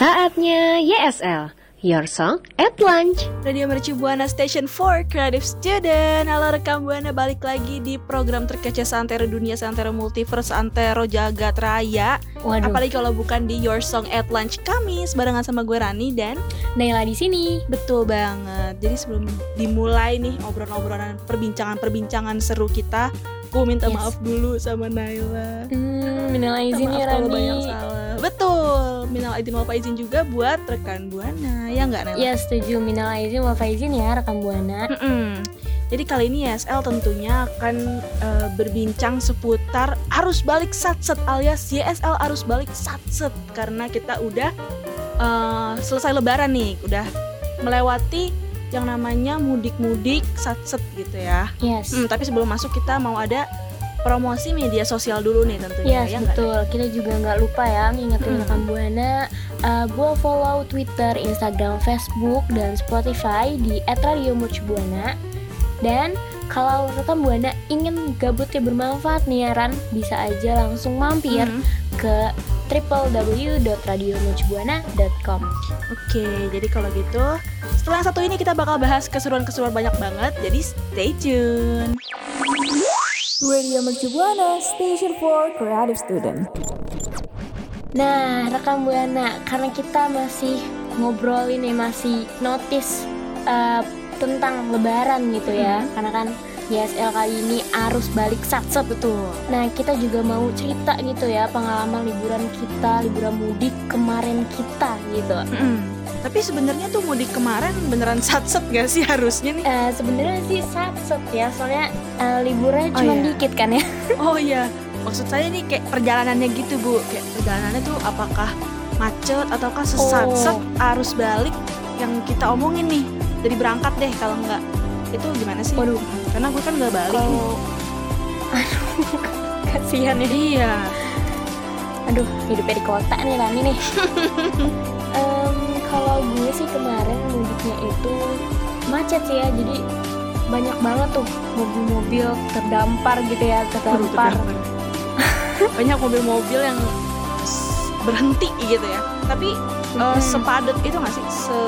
Saatnya YSL, Your Song at Lunch. Radio Mercu Buana Station 4 Creative Student Halo rekam Buana balik lagi di program terkece Santero Dunia Santero Multiverse Santero Jagat Raya Waduh. Apalagi kalau bukan di Your Song at Lunch Kamis Barengan sama gue Rani dan Naila di sini. Betul banget Jadi sebelum dimulai nih obrolan-obrolan perbincangan-perbincangan seru kita Gue minta Yes. maaf dulu sama Naila Hmm, minal izin ya Rani. banyak salah Betul Minal aidin wal faizin juga buat rekan Buana Ya nggak Naila? Ya setuju minal izin wal faizin ya rekam buana. Mm-mm. Jadi kali ini YSL tentunya akan eh, berbincang seputar arus balik satset alias YSL arus balik satset karena kita udah eh, selesai lebaran nih, udah melewati yang namanya mudik-mudik satset gitu ya. Yes. Hmm, tapi sebelum masuk kita mau ada promosi media sosial dulu nih tentunya Yes, ya betul. Kita juga nggak lupa ya ngingetin Mm. rekam buana uh, buat follow Twitter, Instagram, Facebook, dan Spotify di @radiomercubuana. Dan kalau rekam buana ingin gabutnya bermanfaat nih ya Ran, bisa aja langsung mampir Hmm. ke www.radiomercubuana.com. Oke, jadi kalau gitu setelah yang satu ini kita bakal bahas keseruan-keseruan banyak banget. Jadi stay tune. Radio Mercu Buana, Station for Creative Student. Nah, rekam buana, karena kita masih ngobrolin nih, masih notice uh, tentang Lebaran gitu ya, karena kan YSL kali ini arus balik satset Betul. Nah, kita juga mau cerita gitu ya pengalaman liburan kita, liburan mudik kemarin kita gitu. Mm-mm. Tapi sebenarnya tuh mudik kemarin beneran satset gak sih harusnya nih? Eh sebenarnya sih satset ya, soalnya eh, liburannya Oh, cuma iya. dikit kan ya. Oh iya, maksud saya nih kayak perjalanannya gitu bu, kayak perjalanannya tuh apakah macet ataukah sesatset Oh. arus balik yang kita omongin nih dari berangkat deh kalau nggak itu gimana sih? Waduh. Karena gue kan nggak balik. Kalau aduh kasihan ya. Iya. Aduh, hidupnya di kota nih Rani nih. Em, kalau gue sih kemarin mudiknya itu macet sih ya, jadi banyak banget tuh mobil-mobil terdampar gitu ya, terdampar. Banyak mobil-mobil yang berhenti gitu ya. Tapi eh, Mm-mm. sepadat itu nggak sih? Se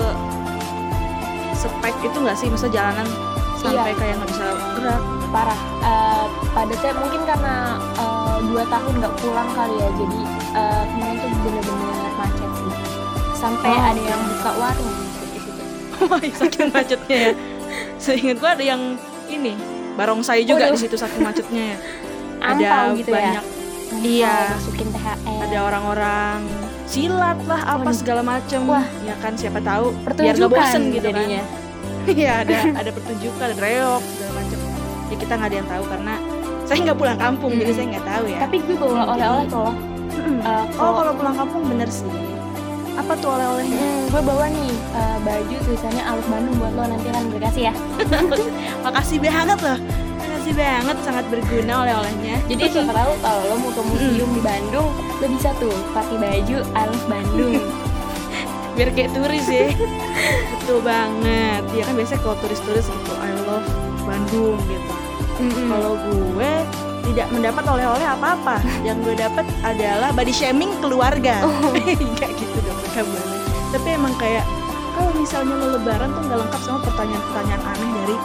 sepek itu nggak sih? Maksudnya jalanan sampai Iya. kayak nggak bisa gerak. Parah. Eh, padatnya mungkin karena eh, dua tahun nggak pulang kali ya, jadi eh, kemarin tuh bener-bener macet sih. Sampai Oh, ada yang buka warung di situ. Wah, saking macetnya ya. Seingat gua ada yang ini barongsai juga Waduh. di situ saking macetnya ya. Ampau ada gitu banyak ya. Iya. Masukin THR. ada orang-orang silat lah apa Waduh. segala macam. Wah. Ya kan siapa tahu biar nggak bosen gitu jadinya. kan. Iya ada ada pertunjukan, ada reok segala macam. Ya kita nggak ada yang tahu karena saya nggak pulang kampung jadi Mm. saya nggak tahu ya. Tapi gue bawa oleh-oleh kok. Mm-mm. Eh, oh kalau- kalau pulang kampung bener sih. Apa tuh oleh-olehnya? Hmm, gue bawa nih eh, baju tulisannya Alus Bandung buat lo nanti kan berkasih ya. Makasih banget loh. Makasih banget sangat berguna oleh-olehnya. Jadi siapa tahu kalau lo mau ke museum di Bandung, lo bisa tuh pakai baju Alus Bandung. biar kayak turis ya betul banget ya kan biasanya kalau turis-turis gitu I love Bandung gitu Mm-mm. kalau gue tidak mendapat oleh-oleh apa-apa. Yang gue dapat adalah body shaming keluarga. Enggak gitu dong rekam buana. Tapi emang kayak kalau misalnya lo lebaran tuh nggak lengkap sama pertanyaan-pertanyaan aneh dari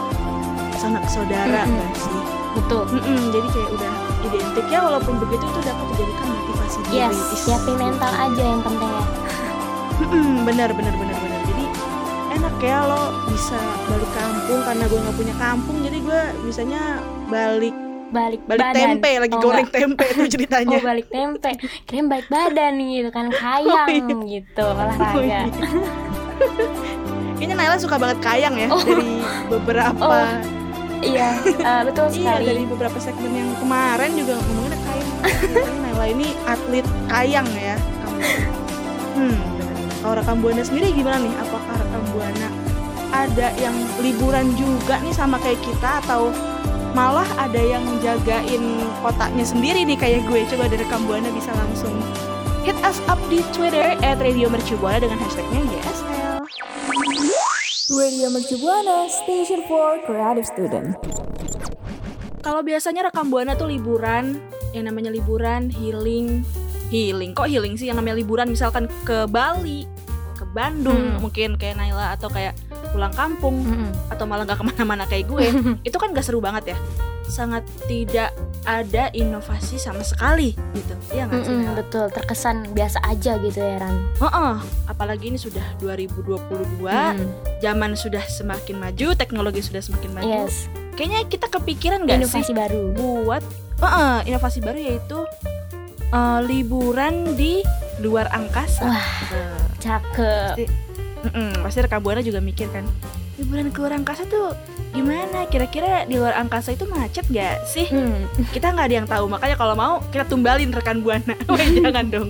sanak saudara Mm-mm. nggak sih? betul Mm-mm, jadi kayak udah identik ya walaupun begitu itu dapat dijadikan motivasi diri. yes siapin mental aja yang penting ya Mm-mm, benar benar benar benar. Jadi enak ya lo bisa balik kampung karena gue nggak punya kampung jadi gue bisanya balik balik, balik badan tempe lagi Oh, goreng enggak. tempe itu ceritanya. oh balik tempe keren balik badan gitu kan kayang Oh, gitu Oh, olahraga iya. Kayaknya Naila suka banget kayang ya Oh. dari beberapa Oh, iya eh, betul iya sekali dari beberapa segmen yang kemarin juga ngomongin kayang. Naila ini atlet kayang ya. Hmm. Kalau rekam buana sendiri gimana nih? Apakah rekam buana ada yang liburan juga nih sama kayak kita atau malah ada yang jagain kotaknya sendiri nih kayak gue coba dari rekam buana bisa langsung hit us up di Twitter at Radio Mercubuana dengan hashtagnya YSL. Radio Mercu Buana, Station for Creative Student. Kalau biasanya rekam buana tuh liburan, yang namanya liburan healing, healing kok healing sih yang namanya liburan misalkan ke Bali, ke Bandung Hmm. mungkin kayak Naila atau kayak pulang kampung Mm-mm. atau malah nggak ke mana-mana kayak gue, itu kan gak seru banget ya, sangat tidak ada inovasi sama sekali gitu, ya nggak sih? Mm-mm, Naila? betul terkesan biasa aja gitu ya Ran Heeh, apalagi ini sudah 2022, Mm, zaman sudah semakin maju, teknologi sudah semakin maju. yes Kayaknya kita kepikiran nggak sih inovasi baru buat uh, inovasi baru yaitu uh, liburan di luar angkasa. Wah. Uh, cakep pasti rekam buana juga mikir kan, liburan ke luar angkasa tuh gimana? Kira-kira di luar angkasa itu macet gak sih? Hmm, Kita nggak ada yang tahu. Makanya kalau mau kita tumbalin rekan buana. Weh, jangan dong.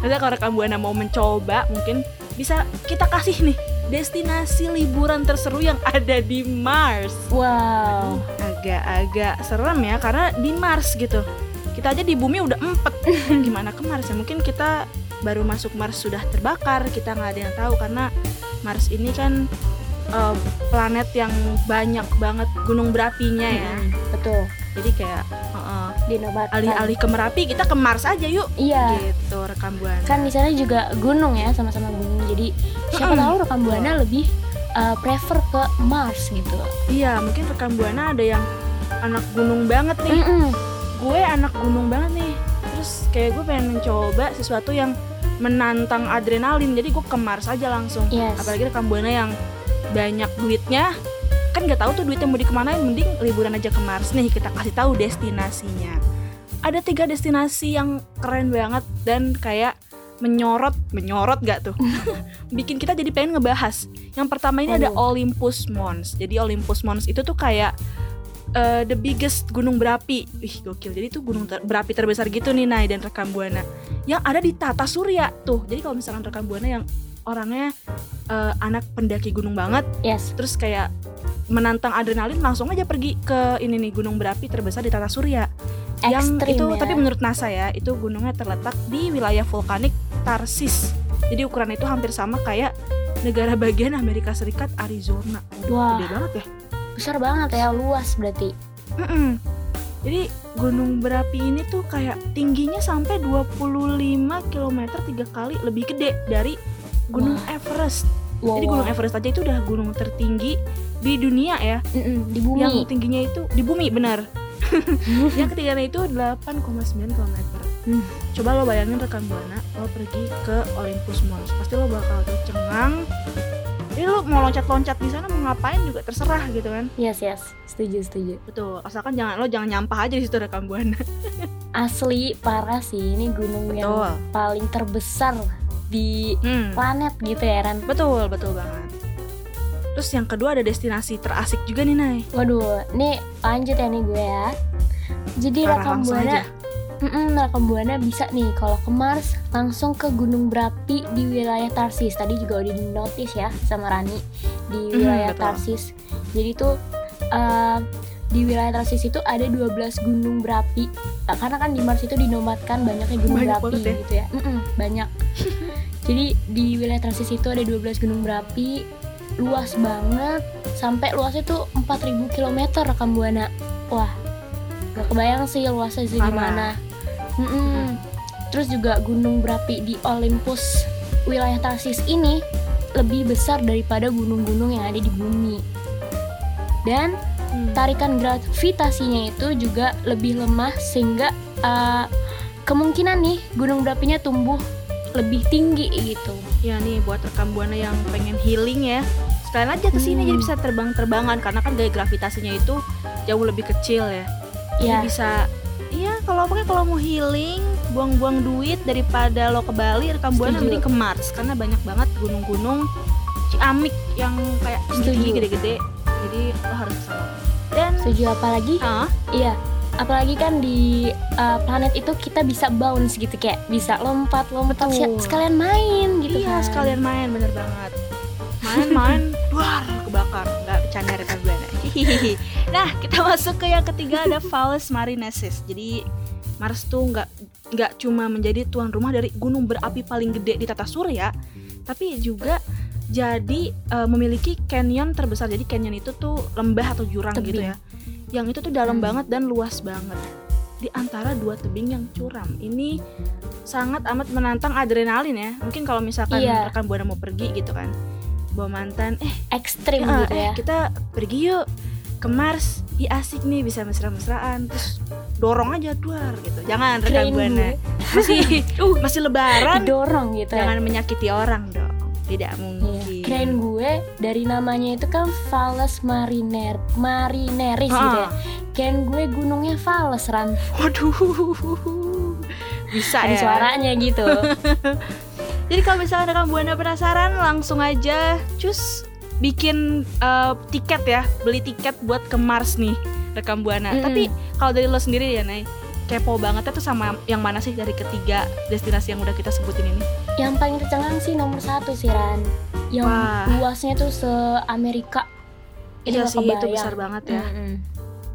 Nanti kalau rekan buana mau mencoba, mungkin bisa kita kasih nih destinasi liburan terseru yang ada di Mars. wow agak-agak serem ya karena di Mars gitu kita aja di bumi udah empet gimana ke Mars ya mungkin kita baru masuk Mars sudah terbakar kita nggak ada yang tahu karena Mars ini kan eh, planet yang banyak banget gunung berapinya ya. Mm, betul. Jadi kayak dinobatkan. Alih-alih ke Merapi kita ke Mars aja yuk. Iya. Gitu rekam buana kan di sana juga gunung ya sama-sama gunung. Jadi siapa Mm-mm. tahu rekam buana lebih uh, prefer ke Mars gitu. Iya mungkin rekam buana ada yang anak gunung banget nih. Mm-mm. gue anak gunung banget nih. Terus kayak gue pengen mencoba sesuatu yang menantang adrenalin. Jadi gue ke Mars aja langsung. Yes. apalagi rekam buana yang banyak duitnya kan nggak tahu tuh duitnya mau dikemanain mending liburan aja ke Mars nih kita kasih tahu destinasinya. Ada tiga destinasi yang keren banget dan kayak menyorot menyorot gak tuh? Bikin kita jadi pengen ngebahas. Yang pertama ini ada Olympus Mons. Jadi Olympus Mons itu tuh kayak eh, the biggest gunung berapi. Ih gokil. Jadi tuh gunung ter- berapi terbesar gitu nih Nay dan rekam buana. Yang ada di tata surya tuh. Jadi kalau misalkan rekam buana yang orangnya eh, anak pendaki gunung banget. Yes. Terus kayak menantang adrenalin langsung aja pergi ke ini nih gunung berapi terbesar di tata surya yang Ekstrim itu ya. tapi menurut NASA ya itu gunungnya terletak di wilayah vulkanik Tarsis. Jadi ukuran itu hampir sama kayak negara bagian Amerika Serikat Arizona. Wah. gede banget ya. Besar banget ya luas berarti. Mm-mm. Jadi gunung berapi ini tuh kayak tingginya sampai 25 km tiga kali lebih gede dari gunung Everest. wow, Jadi gunung wow. Everest aja itu udah gunung tertinggi di dunia ya. Mm-mm, di bumi Yang tingginya itu di bumi benar. yang ketiganya itu 8,9 km. Hmm. Coba lo bayangin rekan buana lo pergi ke Olympus Mons, pasti lo bakal tercengang. Jadi lo mau loncat-loncat di sana mau ngapain juga terserah gitu kan. yes yes setuju setuju Betul, asalkan jangan lo jangan nyampah aja di situ rekam buana. asli parah sih ini gunung yang Betul. paling terbesar di Hmm. planet gitu ya Ran Betul, betul banget. Terus yang kedua ada destinasi terasik juga nih, Nay. waduh nih lanjut ya nih gue ya jadi Parah, rekam buana. Mm-mm, rekam buana bisa nih kalau ke Mars langsung ke gunung berapi di wilayah Tarsis tadi juga udah di notice ya sama Rani di wilayah betul. Tarsis jadi tuh eh, di wilayah Tarsis itu ada 12 gunung berapi Eh, karena kan di Mars itu dinobatkan banyaknya gunung Banyak berapi ya. gitu ya Mm-mm, banyak jadi di wilayah Tarsis itu ada 12 gunung berapi luas banget sampai luasnya tuh 4000 km rekam buana wah gak kebayang sih luasnya di Parah. mana Mm-mm. terus juga gunung berapi di Olympus wilayah Tarsis ini lebih besar daripada gunung-gunung yang ada di bumi dan Hmm. tarikan gravitasinya itu juga lebih lemah sehingga uh, kemungkinan nih gunung berapinya tumbuh lebih tinggi gitu. Ya nih buat rekam buana yang pengen healing ya. Sekalian aja ke sini Hmm. jadi bisa terbang-terbangan Karena kan gaya gravitasinya itu jauh lebih kecil ya. Jadi ya bisa Iya kalau pokoknya kalau mau healing Buang-buang duit daripada lo ke Bali Rekam buana mending ke Mars. Karena banyak banget gunung-gunung Ciamik yang kayak Setuju. gede-gede. Jadi lo harus ke sana. Dan setuju apalagi Ah, Iya, apalagi kan di uh, planet itu kita bisa bounce gitu kayak bisa lompat lompat Betul. sek- sekalian main gitu Iya kan. sekalian main bener banget Main-main Duar kebakar Nggak bercanda rekan buana Hihihi. Nah kita masuk ke yang ketiga ada Valles Marinesis Jadi Mars tuh nggak nggak cuma menjadi tuan rumah dari gunung berapi paling gede di tata surya Tapi juga jadi eh, memiliki canyon terbesar Jadi canyon itu tuh lembah atau jurang gitu Tebing. ya Yang itu tuh dalam Hmm. banget dan luas banget. Di antara dua tebing yang curam. Ini sangat amat menantang adrenalin ya. Mungkin kalau misalkan Iya. rekan buana mau pergi gitu kan. Bawa mantan eh, Ekstrim eh, gitu eh, ya. kita pergi yuk ke Mars. Ih asik nih bisa mesra-mesraan. Terus dorong aja duar gitu. Jangan rekan buana. gue masih uh, masih lebaran. didorong gitu. Ya. jangan menyakiti orang dong tidak Iya. mungkin Kirain gue dari namanya itu kan Valles Mariner Marineris Ah. gitu ya. Kirain gue gunungnya Valles Ran. waduh bisa Ada ya suaranya gitu. Jadi kalau misalnya rekan buana penasaran langsung aja cus bikin eh, tiket ya, beli tiket buat ke Mars nih rekam buana. Mm-mm. Tapi kalau dari lo sendiri ya, Nay, kepo banget tuh sama yang mana sih dari ketiga destinasi yang udah kita sebutin ini? Yang paling tercengang sih nomor satu sih Ran. Yang Wah. luasnya tuh se Amerika. Iya nggak sih, itu kebayang. besar banget ya. Mm-mm.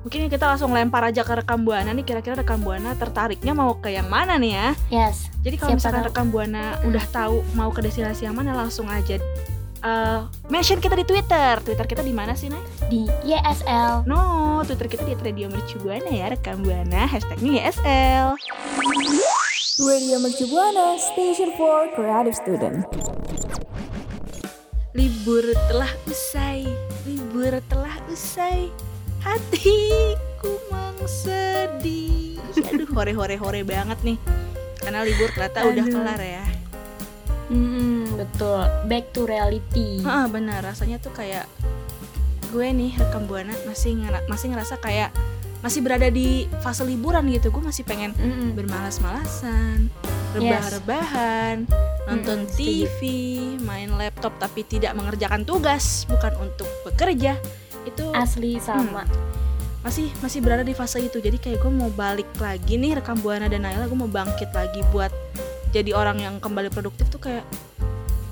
Mungkin kita langsung lempar aja ke rekam buana nih. Kira-kira rekam buana tertariknya mau ke yang mana nih ya? Yes. Jadi kalau misalkan tahu. rekam buana udah tahu mau ke destinasi yang mana, langsung aja eh, mention kita di Twitter. Twitter kita di mana sih, Nay? Di YSL. No, Twitter kita di Radio Mercu Buana ya, rekam Buana, hashtagnya YSL. Radio Mercu Buana, Station for Creative Student. Libur telah usai, libur telah usai, hatiku mang sedih. Aduh, hore-hore-hore banget nih. Karena libur ternyata udah kelar ya. Hmm, betul. Back to reality. Heeh, benar, rasanya tuh kayak gue nih rekam Buana masih ngera- masih ngerasa kayak masih berada di fase liburan gitu. Gue masih pengen Mm-mm. bermalas-malasan, rebah-rebahan, nonton Mm-mm, setuju. TV, main laptop tapi tidak mengerjakan tugas, bukan untuk bekerja. Itu Asli sama. masih masih berada di fase itu. Jadi kayak gue mau balik lagi nih rekam Buana dan Naila, gue mau bangkit lagi buat jadi orang yang kembali produktif tuh kayak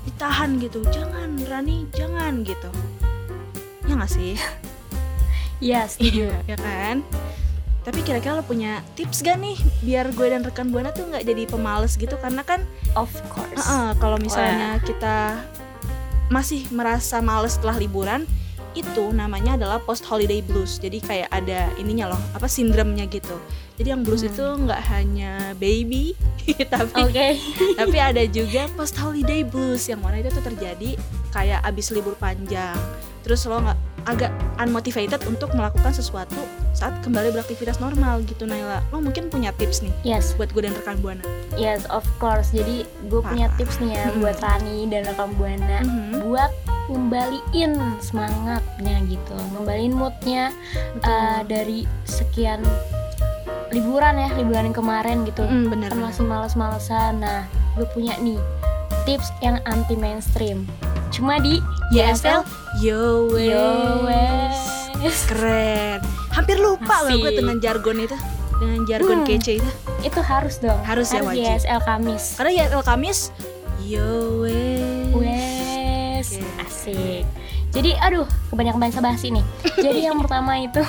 ditahan gitu. Jangan Rani, jangan gitu. Ya gak sih? Yes. Iya, ya kan? Tapi kira-kira lo punya tips gak nih biar gue dan rekan Buana tuh nggak jadi pemalas gitu karena kan Of course. Heeh, kalau misalnya kita masih merasa males setelah liburan itu namanya adalah post holiday blues jadi kayak ada ininya loh apa sindromnya gitu jadi yang blues Hmm. itu nggak hanya baby tapi Oke. tapi ada juga post holiday blues yang mana itu tuh terjadi kayak abis libur panjang terus lo nggak agak unmotivated untuk melakukan sesuatu saat kembali beraktivitas normal gitu Naila lo mungkin punya tips nih Yes, buat gue dan rekan buana yes, of course. Jadi gue punya Parah. tips nih ya Mm-mm. buat Rani dan rekam buana Mhm, buat ngembaliin semangatnya gitu, ngembaliin moodnya betul. uh, dari sekian liburan ya, liburan yang kemarin gitu. Mm, bener, Kan masih males-malesan. Nah, gue punya nih tips yang anti mainstream. Cuma di YSL Yo wes. Keren Hampir lupa loh gue dengan jargon itu Dengan jargon Hmm. kece itu Itu harus dong. Harus ya, wajib. YSL Kamis. Karena YSL Kamis Yo wes Oke. asik. Jadi aduh, kebanyakan bahasa basi nih. Jadi yang pertama itu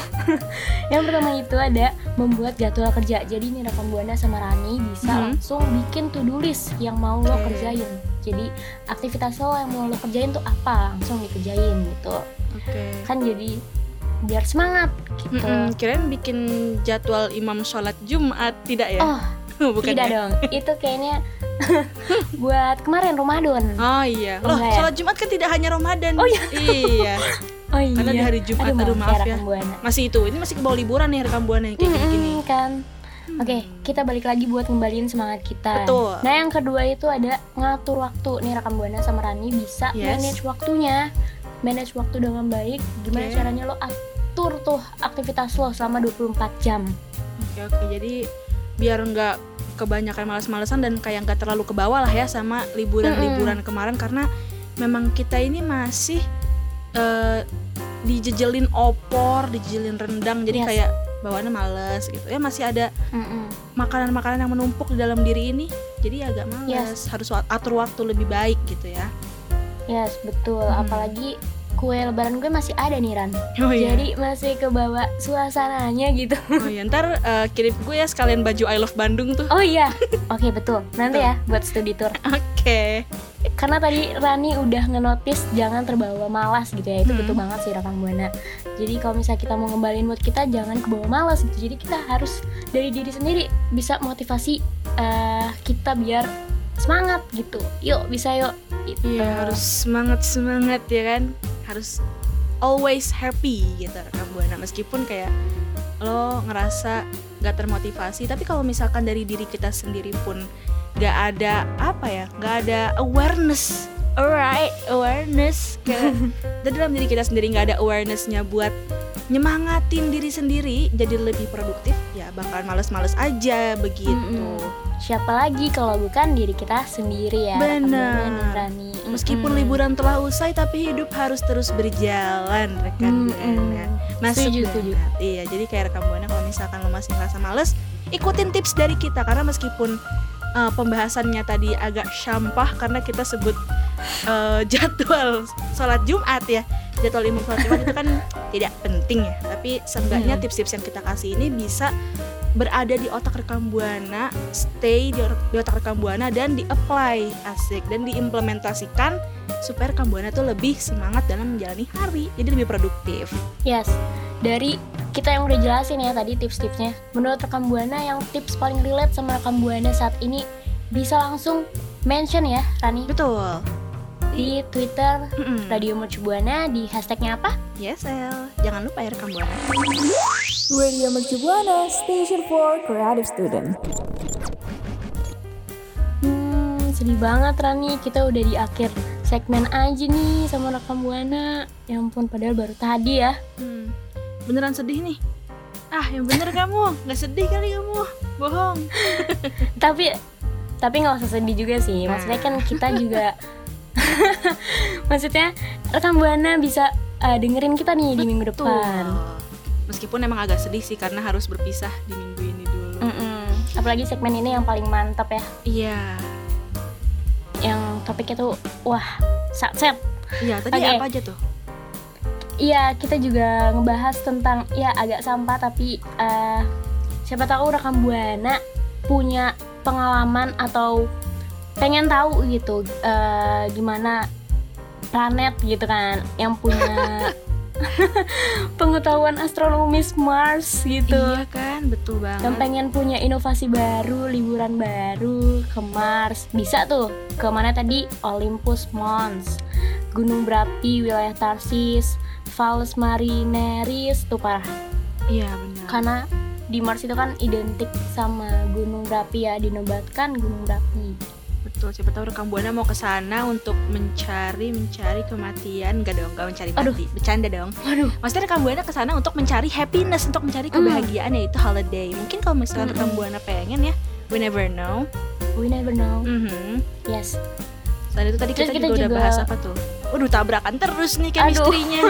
yang pertama itu ada membuat jadwal kerja. Jadi nih rekam Buana sama Rani bisa Mhm. langsung bikin to-do list yang mau lo kerjain. Jadi aktivitas lo yang mau lo kerjain tuh apa? Langsung dikerjain gitu. Oke Kan jadi biar semangat gitu. Mm-mm, kirain bikin jadwal imam sholat Jumat tidak ya? Oh, Bukan tidak ya? dong. Itu kayaknya buat kemarin Ramadan. Oh iya. Loh, Enggak ya? sholat Jumat kan tidak hanya Ramadan. Oh iya. iya. Oh iya. Karena di hari Jumat, aduh, maaf ya. rekam Buana. Masih itu. Ini masih ke bawah liburan nih rekam buana yang kayak gini-gini. Mm-mm, kan. Oke, kita balik lagi buat ngembaliin semangat kita. Betul. Nah, yang kedua itu ada ngatur waktu. Nih rekam Buana sama Rani bisa Yes. manage waktunya. Manage waktu dengan baik. Gimana Oke. caranya lo atur tuh aktivitas lo selama 24 jam. Oke oke. Jadi biar nggak kebanyakan males-malesan dan kayak nggak terlalu ke bawah lah ya sama liburan-liburan kemarin karena memang kita ini masih eh, dijejelin opor, dijejelin rendang. Jadi Yes. kayak bawaannya males gitu. Ya masih ada makanan-makanan yang menumpuk di dalam diri ini. Jadi agak males. Harus wa- atur waktu lebih baik gitu ya. Yes, betul. Hmm. Apalagi kue lebaran gue masih ada nih Ran. Oh iya. Jadi masih kebawa suasananya gitu. Oh iya, ntar eh, kirim gue ya sekalian baju I Love Bandung tuh. Oh iya. Oke, betul. Nanti ya buat studi tour. Oke. Karena tadi Rani udah ngenotis jangan terbawa malas gitu ya. Itu Hmm. betul banget sih rekam Buana. Jadi kalau misalnya kita mau ngembalin mood kita jangan kebawa malas gitu. Jadi kita harus dari diri sendiri bisa motivasi eh, kita biar semangat gitu. Yuk, bisa yuk. Gitu. Iya, harus semangat semangat ya kan. Harus always happy gitu rekam buana. Meskipun kayak lo ngerasa gak termotivasi tapi kalau misalkan dari diri kita sendiri pun gak ada apa ya gak ada awareness alright awareness ke dan dalam diri kita sendiri gak ada awarenessnya buat nyemangatin diri sendiri jadi lebih produktif ya bakal males-males aja begitu Mm-mm. Siapa lagi kalau bukan diri kita sendiri ya. Benar. Meskipun Mm-mm. liburan telah usai tapi hidup harus terus berjalan rekan buana. Masuk Setuju. Iya, jadi kayak rekan buana kalau misalkan lo masih ngerasa males, ikutin tips dari kita karena meskipun uh, pembahasannya tadi agak syampah karena kita sebut uh, jadwal sholat Jumat ya. Jadwal imam sholat Jumat itu kan tidak penting ya, tapi seenggaknya Hmm. tips-tips yang kita kasih ini bisa berada di otak rekam buana, stay di, di otak rekam buana dan di-apply asik dan diimplementasikan supaya rekam buana tuh lebih semangat dalam menjalani hari, jadi lebih produktif. Yes, dari kita yang udah jelasin ya tadi tips-tipsnya. Menurut rekam buana yang tips paling relate sama rekam buana saat ini bisa langsung mention ya Rani Betul. Di Twitter Mm-mm. Radio Mercu Buana di hashtagnya apa? Yes, El. Jangan lupa ya rekam buana. Radio Mercu Buana, Station for Creative Student. Hmm, sedih banget Rani, kita udah di akhir segmen aja nih sama rekam buana. Ya ampun, padahal baru tadi ya. Hmm. Beneran sedih nih. Ah, yang bener kamu. Nggak sedih kali kamu. Bohong. Tapi tapi nggak usah sedih juga sih. Maksudnya kan kita juga Maksudnya rekam buana bisa eh, dengerin kita nih di minggu Betul. depan. Meskipun emang agak sedih sih karena harus berpisah di minggu ini dulu. Mm-mm. Apalagi segmen ini yang paling mantap ya, Iya. yang topiknya tuh wah set. Iya, tadi Oke. apa aja tuh? Iya, kita juga ngebahas tentang ya agak sampah tapi eh, siapa tahu rekam buana punya pengalaman atau pengen tahu gitu eh, gimana planet gitu kan yang punya pengetahuan astronomis Mars gitu. Iya kan, betul banget. yang pengen punya inovasi baru, liburan baru ke Mars, bisa tuh ke mana tadi Olympus Mons, Gunung Berapi, wilayah Tarsis, Valles Marineris tuh parah. Iya, benar. Karena di Mars itu kan identik sama Gunung Berapi ya, dinobatkan Gunung Berapi. Betul, siapa tahu rekam buana mau ke sana untuk mencari mencari kematian, gak dong, gak mencari Aduh. mati, bercanda dong. Waduh. Maksudnya rekam buana ke sana untuk mencari happiness, untuk mencari Hmm. kebahagiaan yaitu holiday. Mungkin kalau misalkan rekam Mm-mm. buana pengen ya, we never know. We never know. Mhm. Yes. Selain itu tadi Terus kita, kita juga, udah juga- bahas apa tuh? Waduh, tabrakan terus nih chemistry-nya.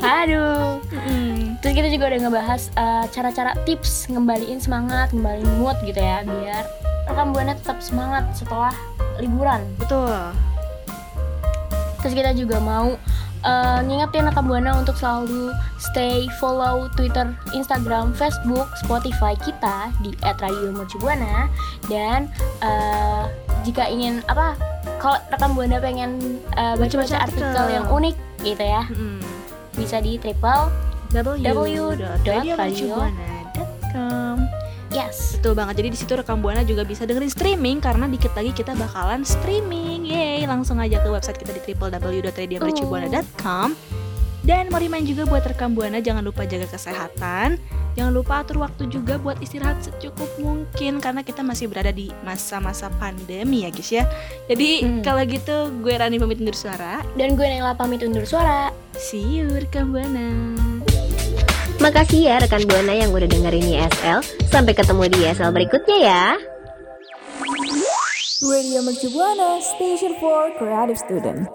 Aduh. Mm. Terus kita juga udah ngebahas uh, cara-cara tips ngembaliin semangat, ngembaliin mood gitu ya, biar rekam buana tetap semangat setelah liburan. Betul. Terus kita juga mau uh, ngingetin rekam buana untuk selalu stay follow Twitter, Instagram, Facebook, Spotify kita di @radiomercubuana dan uh, jika ingin apa kalau rekam buana pengen uh, baca-baca artikel artikel. yang unik gitu ya Mm. bisa di triple www.radiomercubuana.com. Yes. Betul banget. Jadi di situ rekam buana juga bisa dengerin streaming karena dikit lagi kita bakalan streaming. Yeay, langsung aja ke website kita di www.radiomercubuana.com. Dan mau remind juga buat rekam buana jangan lupa jaga kesehatan. Jangan lupa atur waktu juga buat istirahat secukup mungkin karena kita masih berada di masa-masa pandemi ya guys ya. Jadi Hmm. kalau gitu gue Rani pamit undur suara. Dan gue Nela pamit undur suara. See you rekam buana. Makasih ya rekan Buana yang udah dengerin YSL. Sampai ketemu di YSL berikutnya ya. Radio Mercu Buana Station for Creative Student.